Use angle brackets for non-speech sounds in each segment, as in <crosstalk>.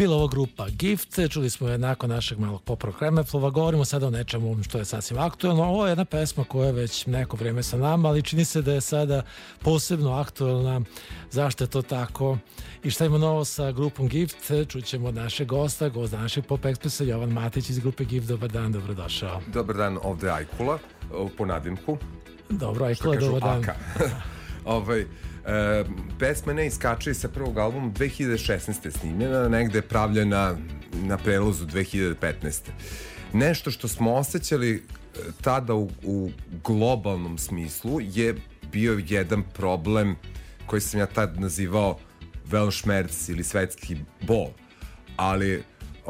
Bila ovo grupa Gift, čuli smo je nakon našeg malog popro Kremetlova, govorimo sada o nečemu što je sasvim aktuelno. Ovo je jedna pesma koja je već neko vreme sa nama, ali čini se da je sada posebno aktuelna. Zašto je to tako? I šta ima novo sa grupom Gift? Čućemo od našeg gosta, gost današnjeg Pop Expressa, Jovan Matić iz grupe Gift. Dobar dan, dobrodošao. Dobar dan, ovde Ajkula, po nadimku. Dobro, Ajkula, dobar dan. <laughs> ovaj, E, pesma Ne iskače sa prvog albuma 2016. snimljena, negde je pravljena na prelozu 2015. Nešto što smo osjećali e, tada u, u globalnom smislu je bio jedan problem koji sam ja tad nazivao Weltschmerz ili svetski bol. Ali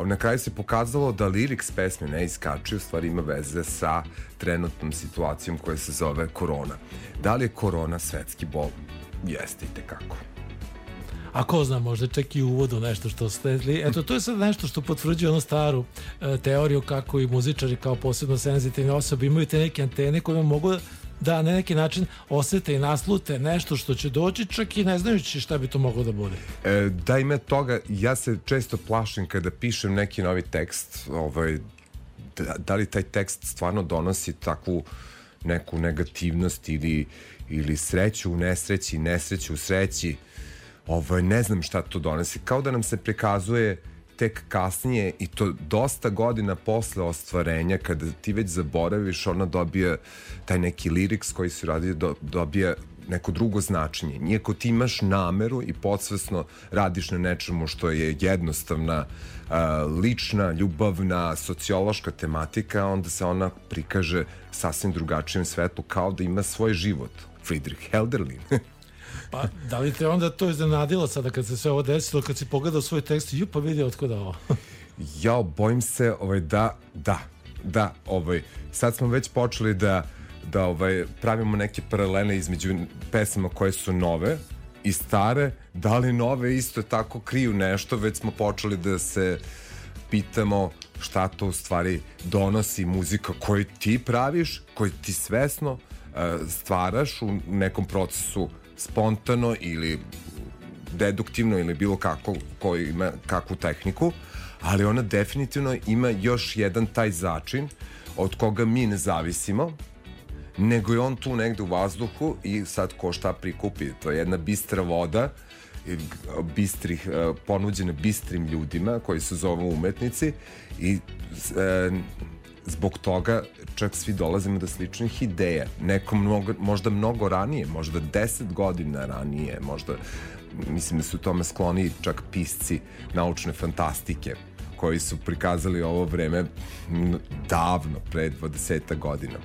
na kraju se pokazalo da liriks pesme ne iskače, u stvari ima veze sa trenutnom situacijom koja se zove korona. Da li je korona svetski bol? Jeste i tekako. A ko zna, možda čak i uvodu nešto što ste... Eto, to je sad nešto što potvrđuje onu staru e, teoriju kako i muzičari kao posebno senzitivne osobe imaju te neke antene koje mogu da na neki način osete i naslute nešto što će doći čak i ne znajući šta bi to moglo da bude. E, da ime toga, ja se često plašim kada pišem neki novi tekst, ovaj, da, da li taj tekst stvarno donosi takvu neku negativnost ili ili sreću u nesreći, nesreću u sreći, ovaj, ne znam šta to donese. Kao da nam se prikazuje tek kasnije i to dosta godina posle ostvarenja kada ti već zaboraviš ona dobija taj neki liriks koji si radio do, dobija neko drugo značenje. Nijeko ti imaš nameru i podsvesno radiš na nečemu što je jednostavna, uh, lična, ljubavna, sociološka tematika, onda se ona prikaže sasvim drugačijem svetu kao da ima svoj život Friedrich Helderlin. <laughs> pa, da li te onda to iznenadilo sada kad se sve ovo desilo, kad si pogledao svoj tekst, ju pa vidi otkuda ovo? <laughs> ja, bojim se ovaj, da, da, da, ovaj, sad smo već počeli da da ovaj, pravimo neke paralele između pesama koje su nove i stare, da li nove isto tako kriju nešto, već smo počeli da se pitamo šta to u stvari donosi muzika koju ti praviš, koju ti svesno stvaraš u nekom procesu spontano ili deduktivno ili bilo kako koji ima kakvu tehniku, ali ona definitivno ima još jedan taj začin od koga mi ne zavisimo, nego je on tu negde u vazduhu i sad ko šta prikupi. To je jedna bistra voda bistrih, e, ponuđena bistrim ljudima koji se zovu umetnici i e, zbog toga čak svi dolazimo do sličnih ideja. Neko mnogo, možda mnogo ranije, možda deset godina ranije, možda mislim da su tome skloni čak pisci naučne fantastike koji su prikazali ovo vreme davno, pre 20 godina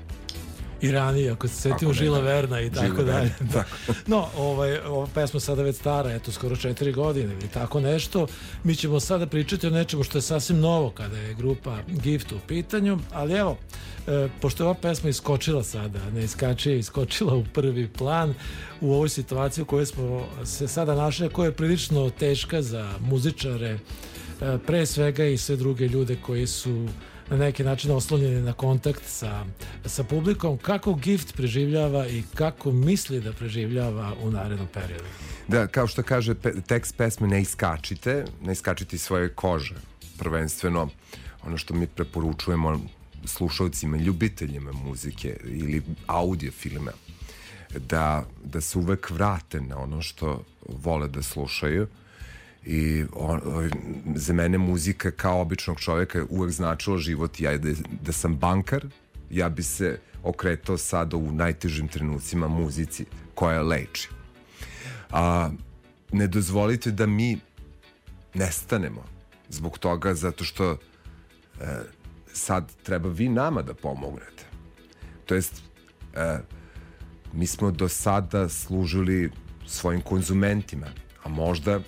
i ranije, ako se setimo Žila Verna i tako dalje. <laughs> Da. No, ovaj, ova pesma sada već stara, eto, skoro četiri godine ili tako nešto. Mi ćemo sada pričati o nečemu što je sasvim novo kada je grupa Gift u pitanju, ali evo, e, pošto je ova pesma iskočila sada, ne iskače je iskočila u prvi plan u ovoj situaciji u kojoj smo se sada našli, koja je prilično teška za muzičare, e, pre svega i sve druge ljude koji su na neki način oslonjeni na kontakt sa, sa publikom, kako Gift preživljava i kako misli da preživljava u narednom periodu. Da, kao što kaže pe, tekst pesme ne iskačite, ne iskačite svoje kože. Prvenstveno ono što mi preporučujemo slušalcima, ljubiteljima muzike ili audio filma da, da se uvek vrate na ono što vole da slušaju i on, za mene muzika kao običnog čovjeka uvek značila život. Ja da, da sam bankar ja bi se okretao sada u najtežim trenucima muzici koja leči. A ne dozvolite da mi nestanemo zbog toga zato što e, sad treba vi nama da pomognete. To jest e, mi smo do sada služili svojim konzumentima a možda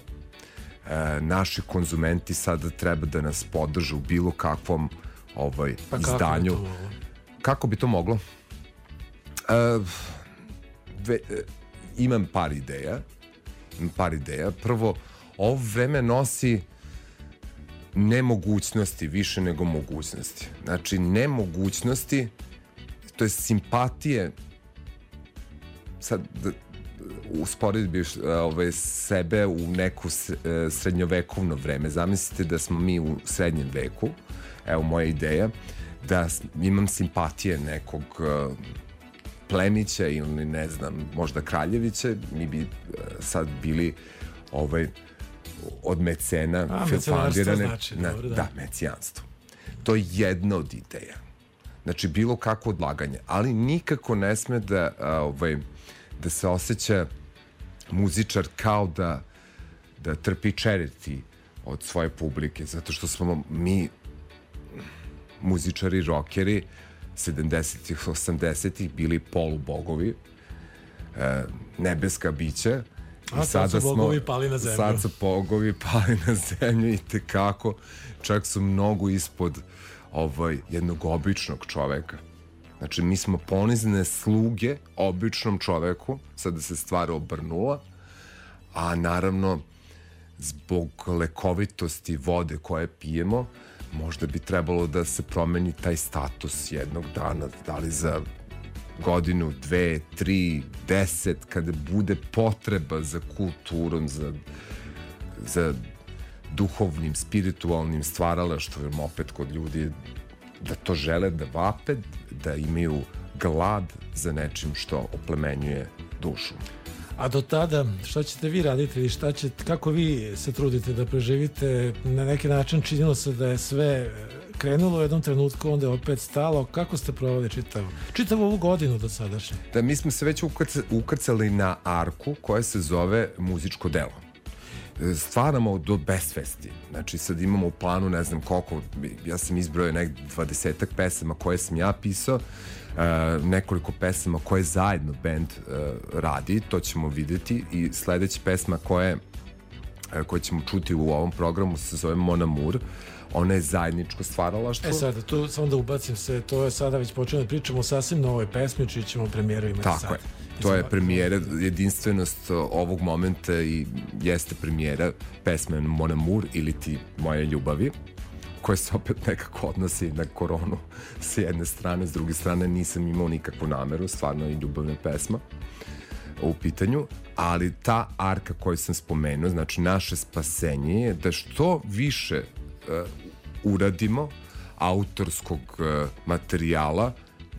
naši konzumenti sada treba da nas podrže u bilo kakvom ovaj, pa izdanju. Kako bi, kako bi to moglo? E, dve, e, imam par ideja. Imam par ideja. Prvo, ovo vreme nosi nemogućnosti više nego mogućnosti. Znači, nemogućnosti, to je simpatije sad da, usporedbi ovaj, sebe u neku srednjovekovno vreme. Zamislite da smo mi u srednjem veku, evo moja ideja, da imam simpatije nekog plemića ili ne znam, možda kraljevića, mi bi sad bili ovaj, od mecena A, filfandirane. Znači, na, dobro, da. da, mecijanstvo. To je jedna od ideja. Znači, bilo kako odlaganje, ali nikako ne sme da, a, ovaj, da se osjeća muzičar kao da, da trpi charity od svoje publike, zato što smo mi muzičari, rokeri 70-ih, 80-ih bili polubogovi, e, nebeska bića, A sad su bogovi pali na zemlju. Sad su bogovi <laughs> pali na zemlju i tekako, čak su mnogo ispod ovaj, jednog običnog čoveka. Znači, mi smo ponizne sluge običnom čoveku, sada se stvar obrnula, a naravno, zbog lekovitosti vode koje pijemo, možda bi trebalo da se promeni taj status jednog dana, da li za godinu, dve, tri, deset, kada bude potreba za kulturom, za, za duhovnim, spiritualnim stvaralaštvom opet kod ljudi da to žele da vape, da imaju glad za nečim što oplemenjuje dušu. A do tada, šta ćete vi raditi ili šta ćete, kako vi se trudite da preživite? Na neki način činilo se da je sve krenulo u jednom trenutku, onda je opet stalo. Kako ste provali čitavu, čitavu ovu godinu do sadašnje? Da, mi smo se već ukrcali na arku koja se zove muzičko delo stvaramo do besvesti. Znači sad imamo u planu ne znam koliko, ja sam izbrojao nek dvadesetak pesama koje sam ja pisao, uh, nekoliko pesama koje zajedno band uh, radi, to ćemo videti i sledeća pesma koje, uh, koje ćemo čuti u ovom programu se zove Mon Amour, ona je zajedničko stvaralaštvo. E sad, tu samo da ubacim se, to je sada već počeo da pričamo o sasvim novoj pesmi, čiji ćemo premijeru imati Tako sad. je. To je premijera, jedinstvenost ovog momenta i jeste premijera pesme Mon Amour ili ti Moje ljubavi koja se opet nekako odnosi na koronu s jedne strane, s druge strane nisam imao nikakvu nameru, stvarno je ljubavna pesma u pitanju, ali ta arka koju sam spomenuo, znači naše spasenje je da što više uh, uradimo autorskog uh, materijala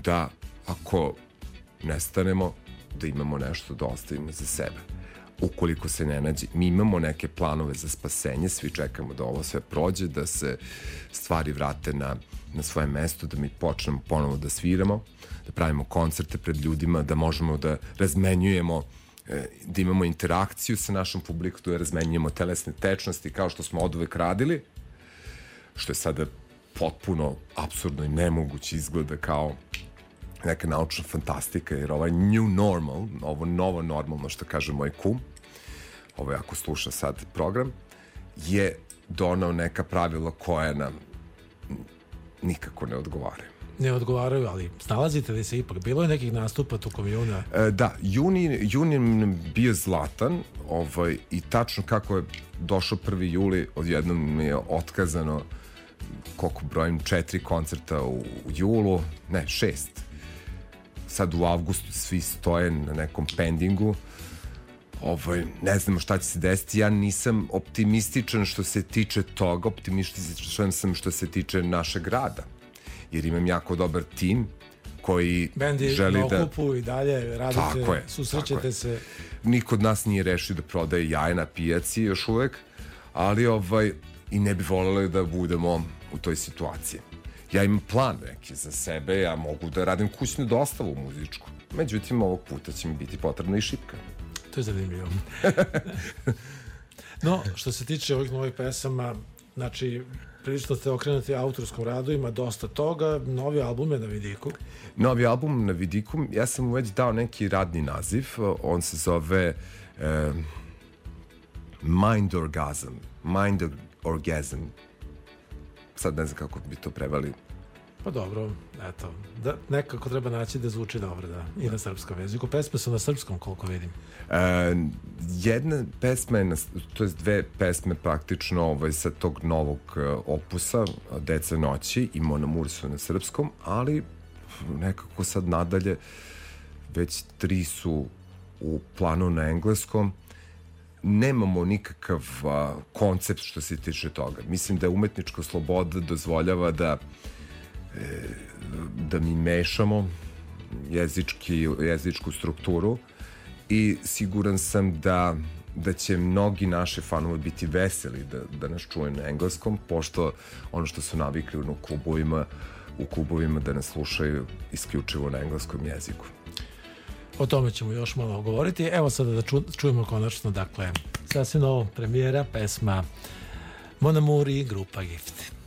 da ako nestanemo da imamo nešto da ostavimo za sebe. Ukoliko se ne nađe, mi imamo neke planove za spasenje, svi čekamo da ovo sve prođe, da se stvari vrate na, na svoje mesto, da mi počnemo ponovo da sviramo, da pravimo koncerte pred ljudima, da možemo da razmenjujemo e, da imamo interakciju sa našom publikom, da razmenjujemo telesne tečnosti kao što smo od uvek radili, što je sada potpuno absurdno i nemoguće izgleda kao neka naučna fantastika, jer ovaj new normal, ovo novo normalno što kaže moj kum, ovo ako sluša sad program, je donao neka pravila koja nam nikako ne odgovaraju. Ne odgovaraju, ali snalazite li se ipak? Bilo je nekih nastupa tokom juna? E, da, juni, juni bio zlatan ovaj, i tačno kako je došao 1. juli, odjednom mi je otkazano koliko brojim, četiri koncerta u, u julu, ne, šest sad u avgustu svi stoje na nekom pendingu ovaj, ne znamo šta će se desiti ja nisam optimističan što se tiče toga optimističan sam što se tiče našeg rada jer imam jako dobar tim koji Bendi želi da... okupu i dalje radite, tako je, susrećete tako se. Je. Niko od nas nije rešio da prodaje jaje na pijaci još uvek, ali ovaj, i ne bi voleli da budemo u toj situaciji ja imam plan neki za sebe, ja mogu da radim kućnu dostavu muzičku. Međutim, ovog puta će mi biti potrebna i šipka. To je zanimljivo. no, što se tiče ovih novih pesama, znači, prilično ste okrenuti autorskom radu, ima dosta toga, novi album je na vidiku. Novi album na vidiku, ja sam mu već dao neki radni naziv, on se zove eh, Mind Orgasm. Mind Orgasm sad ne znam kako bi to prevali. Pa dobro, eto, da, nekako treba naći da zvuči dobro, da, i na srpskom jeziku. Pesme su na srpskom, koliko vidim. E, jedna pesma je, na, to je dve pesme praktično ovaj, sa tog novog uh, opusa, Deca noći i Monamur su na srpskom, ali nekako sad nadalje već tri su u planu na engleskom nemamo nikakav a, koncept što se tiče toga. Mislim da umetnička sloboda dozvoljava da e, da mi mešamo jezički, jezičku strukturu i siguran sam da da će mnogi naše fanove biti veseli da, da nas čuje na engleskom, pošto ono što su navikli u klubovima, u klubovima da nas slušaju isključivo na engleskom jeziku. O tome ćemo još malo govoriti. Evo sada da ču, čujemo konačno, dakle, sasvim novo premijera, pesma Monamuri, grupa Gift.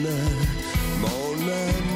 Mona, Mona.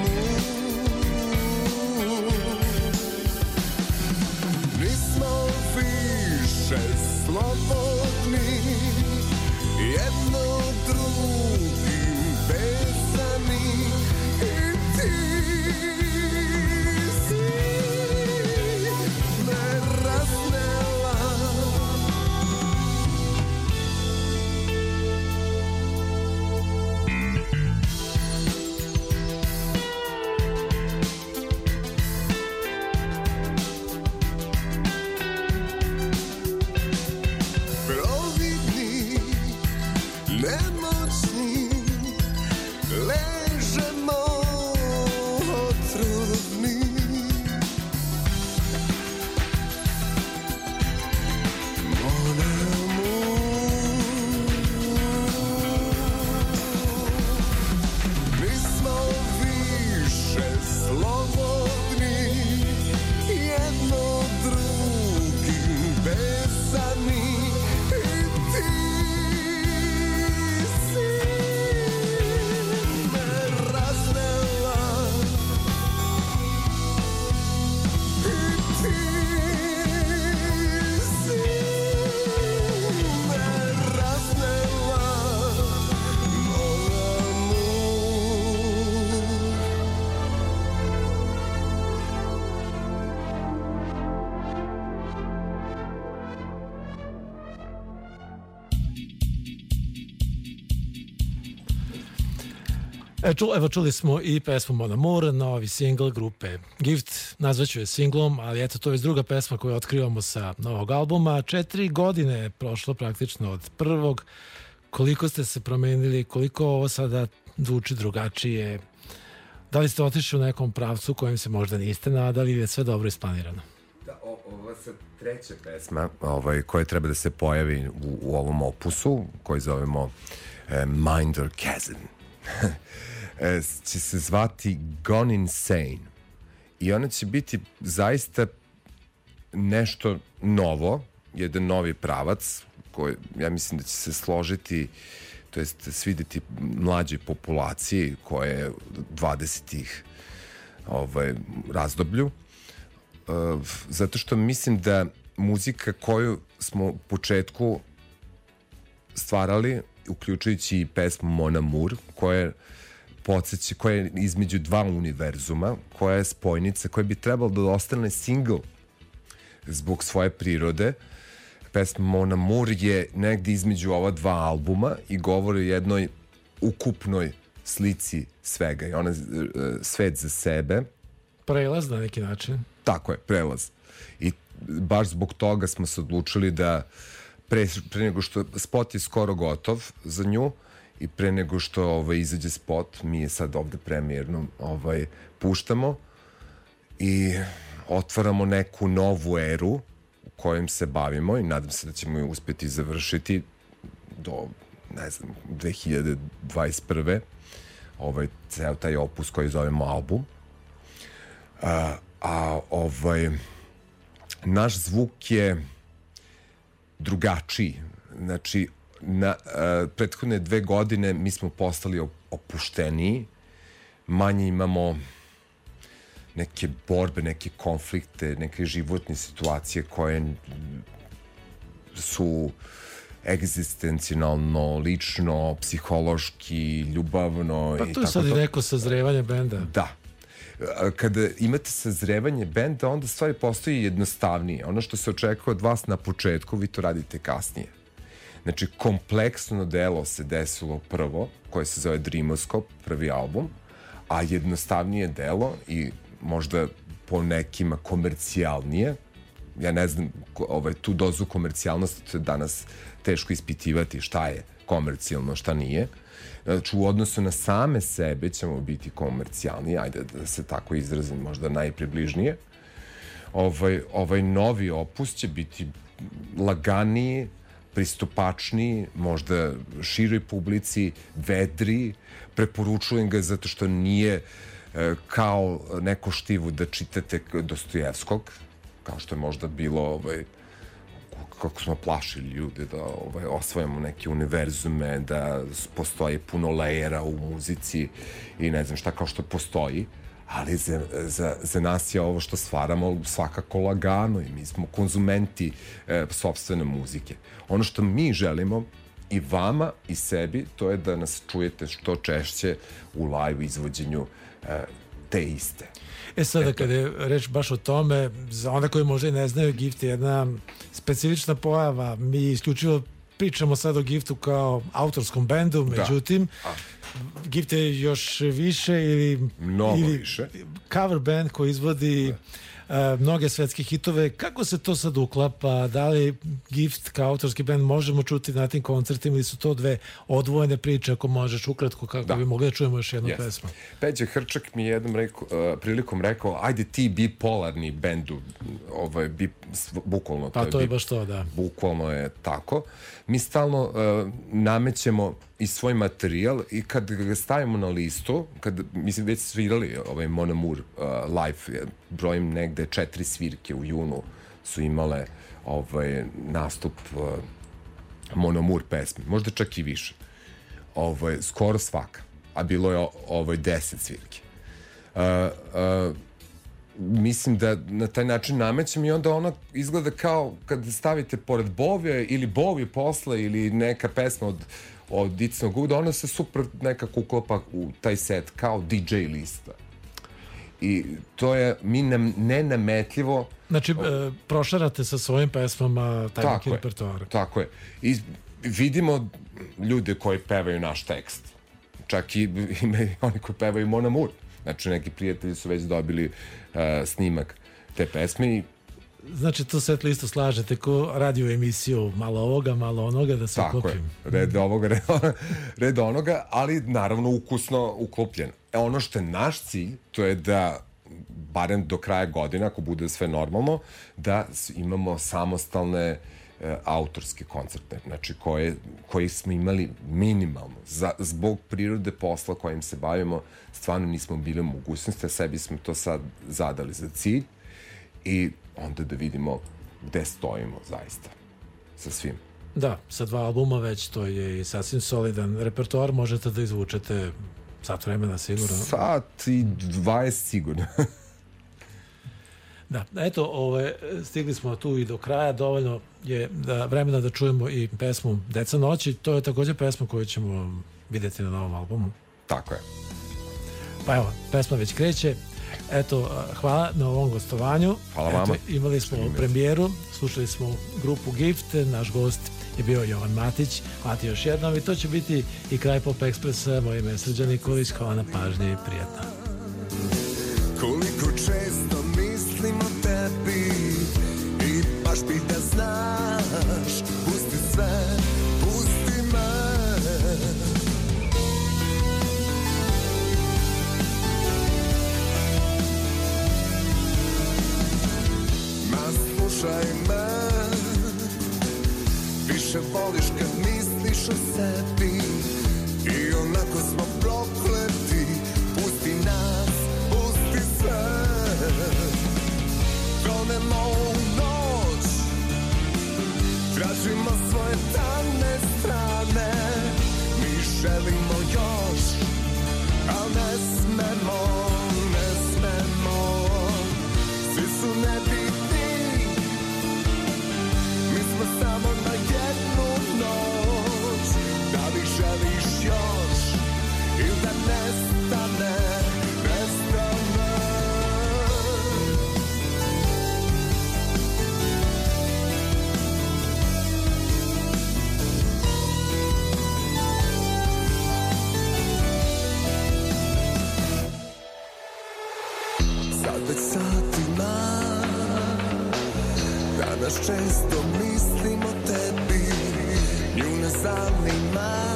E, ču, evo čuli smo i pesmu Mon Amour, novi single grupe Gift, nazvaću je singlom, ali eto to je druga pesma koju otkrivamo sa novog albuma. Četiri godine je prošlo praktično od prvog. Koliko ste se promenili, koliko ovo sada zvuči drugačije? Da li ste otišli u nekom pravcu kojem se možda niste nadali ili je sve dobro isplanirano? Da, o, ovo se treća pesma ovaj, koja treba da se pojavi u, u ovom opusu koji zovemo eh, Minder Chasm. <laughs> E, će se zvati Gone Insane. I ona će biti zaista nešto novo, jedan novi pravac koji ja mislim da će se složiti to jest svideti mlađoj populaciji koje je 20-ih ovaj, razdoblju, uh, zato što mislim da muzika koju smo u početku stvarali, uključujući i pesmu Mona Moore, koja je podsjeća, koja je između dva univerzuma, koja je spojnica, koja bi trebalo da ostane single zbog svoje prirode. Pesma Mona Moore je negde između ova dva albuma i govori o jednoj ukupnoj slici svega i ona uh, svet za sebe. Prelaz na neki način. Tako je, prelaz. I baš zbog toga smo se odlučili da pre, pre nego što spot je skoro gotov za nju i pre nego što ovaj, izađe spot, mi je sad ovde premijerno ovaj, puštamo i otvaramo neku novu eru u kojim se bavimo i nadam se da ćemo je uspeti završiti do, ne znam, 2021. Ovaj, ceo taj opus koji zovemo album. A, a ovaj, naš zvuk je drugačiji. Znači, na uh, prethodne dve godine mi smo postali opušteniji, manje imamo neke borbe, neke konflikte, neke životne situacije koje su egzistencionalno, lično, psihološki, ljubavno. Pa to je sad i neko sazrevanje benda. Da. Kada imate sazrevanje benda, onda stvari postoji jednostavnije. Ono što se očekuje od vas na početku, vi to radite kasnije. Znači, kompleksno delo se desilo prvo, koje se zove Dreamoscope, prvi album, a jednostavnije delo i možda po nekima komercijalnije, ja ne znam ovaj, tu dozu komercijalnosti danas teško ispitivati šta je komercijalno, šta nije. Znači, u odnosu na same sebe ćemo biti komercijalni, ajde da se tako izrazim, možda najpribližnije. Ovaj, ovaj novi opus će biti laganiji, pristupačniji, možda široj publici, vedri, preporučujem ga zato što nije e, kao neko štivu da čitate Dostojevskog, kao što je možda bilo ovaj, kako smo plašili ljude da ovaj, osvojamo neke univerzume, da postoji puno lejera u muzici i ne znam šta kao što postoji ali za, za, za nas je ovo što stvaramo svakako lagano i mi smo konzumenti e, sobstvene muzike. Ono što mi želimo i vama i sebi, to je da nas čujete što češće u live izvođenju e, te iste. E sada Eto. kada je reč baš o tome, za one koji možda i ne znaju, Gift je jedna specifična pojava. Mi isključivo pričamo sad o Giftu kao autorskom bendu, da. međutim, da. Gift je još više ili, Mnogo ili više. cover band koji izvodi da mnoge svetske hitove. Kako se to sad uklapa? Da li Gift kao autorski band možemo čuti na tim koncertima ili su to dve odvojene priče ako možeš ukratko kako da. bi mogli da čujemo još jednu yes. pesmu? Peđa Hrčak mi je jednom rekao, uh, prilikom rekao ajde ti bipolarni bendu ovaj, bi, bukvalno pa to je, to je baš to, da. Bukvalno je tako. Mi stalno uh, namećemo i svoj materijal i kad ga stavimo na listu, kad, mislim, već svirali ovaj Mona Moore uh, live, brojim negde četiri svirke u junu su imale ovaj, nastup uh, Mona Moore pesme, možda čak i više. Ovaj, skoro svaka, a bilo je ovaj, deset svirke. Uh, uh, mislim da na taj način namećem i onda ona izgleda kao kad stavite pored Bovija ili Bovi posle ili neka pesma od od Dicnog Guda, ona se super nekako uklapa u taj set kao DJ lista. I to je mi nam nenametljivo Znači, e, prošarate sa svojim pesmama taj neki repertoar. Tako je. I vidimo ljude koji pevaju naš tekst. Čak i ima oni koji pevaju Mona Moore. Znači, neki prijatelji su već dobili uh, snimak te pesme i Znači, to set listo slažete ko radio emisiju, malo ovoga, malo onoga, da se Tako uklopim. je, red ovoga, <laughs> red, red onoga, ali naravno ukusno uklopljen. E, ono što je naš cilj, to je da barem do kraja godine, ako bude sve normalno, da imamo samostalne e, autorske koncerte, znači koje, koji smo imali minimalno. Za, zbog prirode posla kojim se bavimo, stvarno nismo bili u mogućnosti, a sebi smo to sad zadali za cilj i onda da vidimo gde stojimo zaista sa svim. Da, sa dva albuma već to je i sasvim solidan repertoar, možete da izvučete sat vremena sigurno. Sat i 20 sigurno. <laughs> da, eto, ove, stigli smo tu i do kraja, dovoljno je da, vremena da čujemo i pesmu Deca noći, to je takođe pesma koju ćemo videti na novom albumu. Tako je. Pa evo, pesma već kreće. Eto, hvala na ovom gostovanju. Hvala Eto, vama. Imali smo premijeru, slušali smo grupu Gift, naš gost je bio Jovan Matić. Hvala ti još jednom i to će biti i kraj Pop Ekspresa. Moje ime je Srđan Nikolić, hvala na pažnji i prijatno. Više voliš kad misliš o sebi često mislim o tebi. Nju ne zanima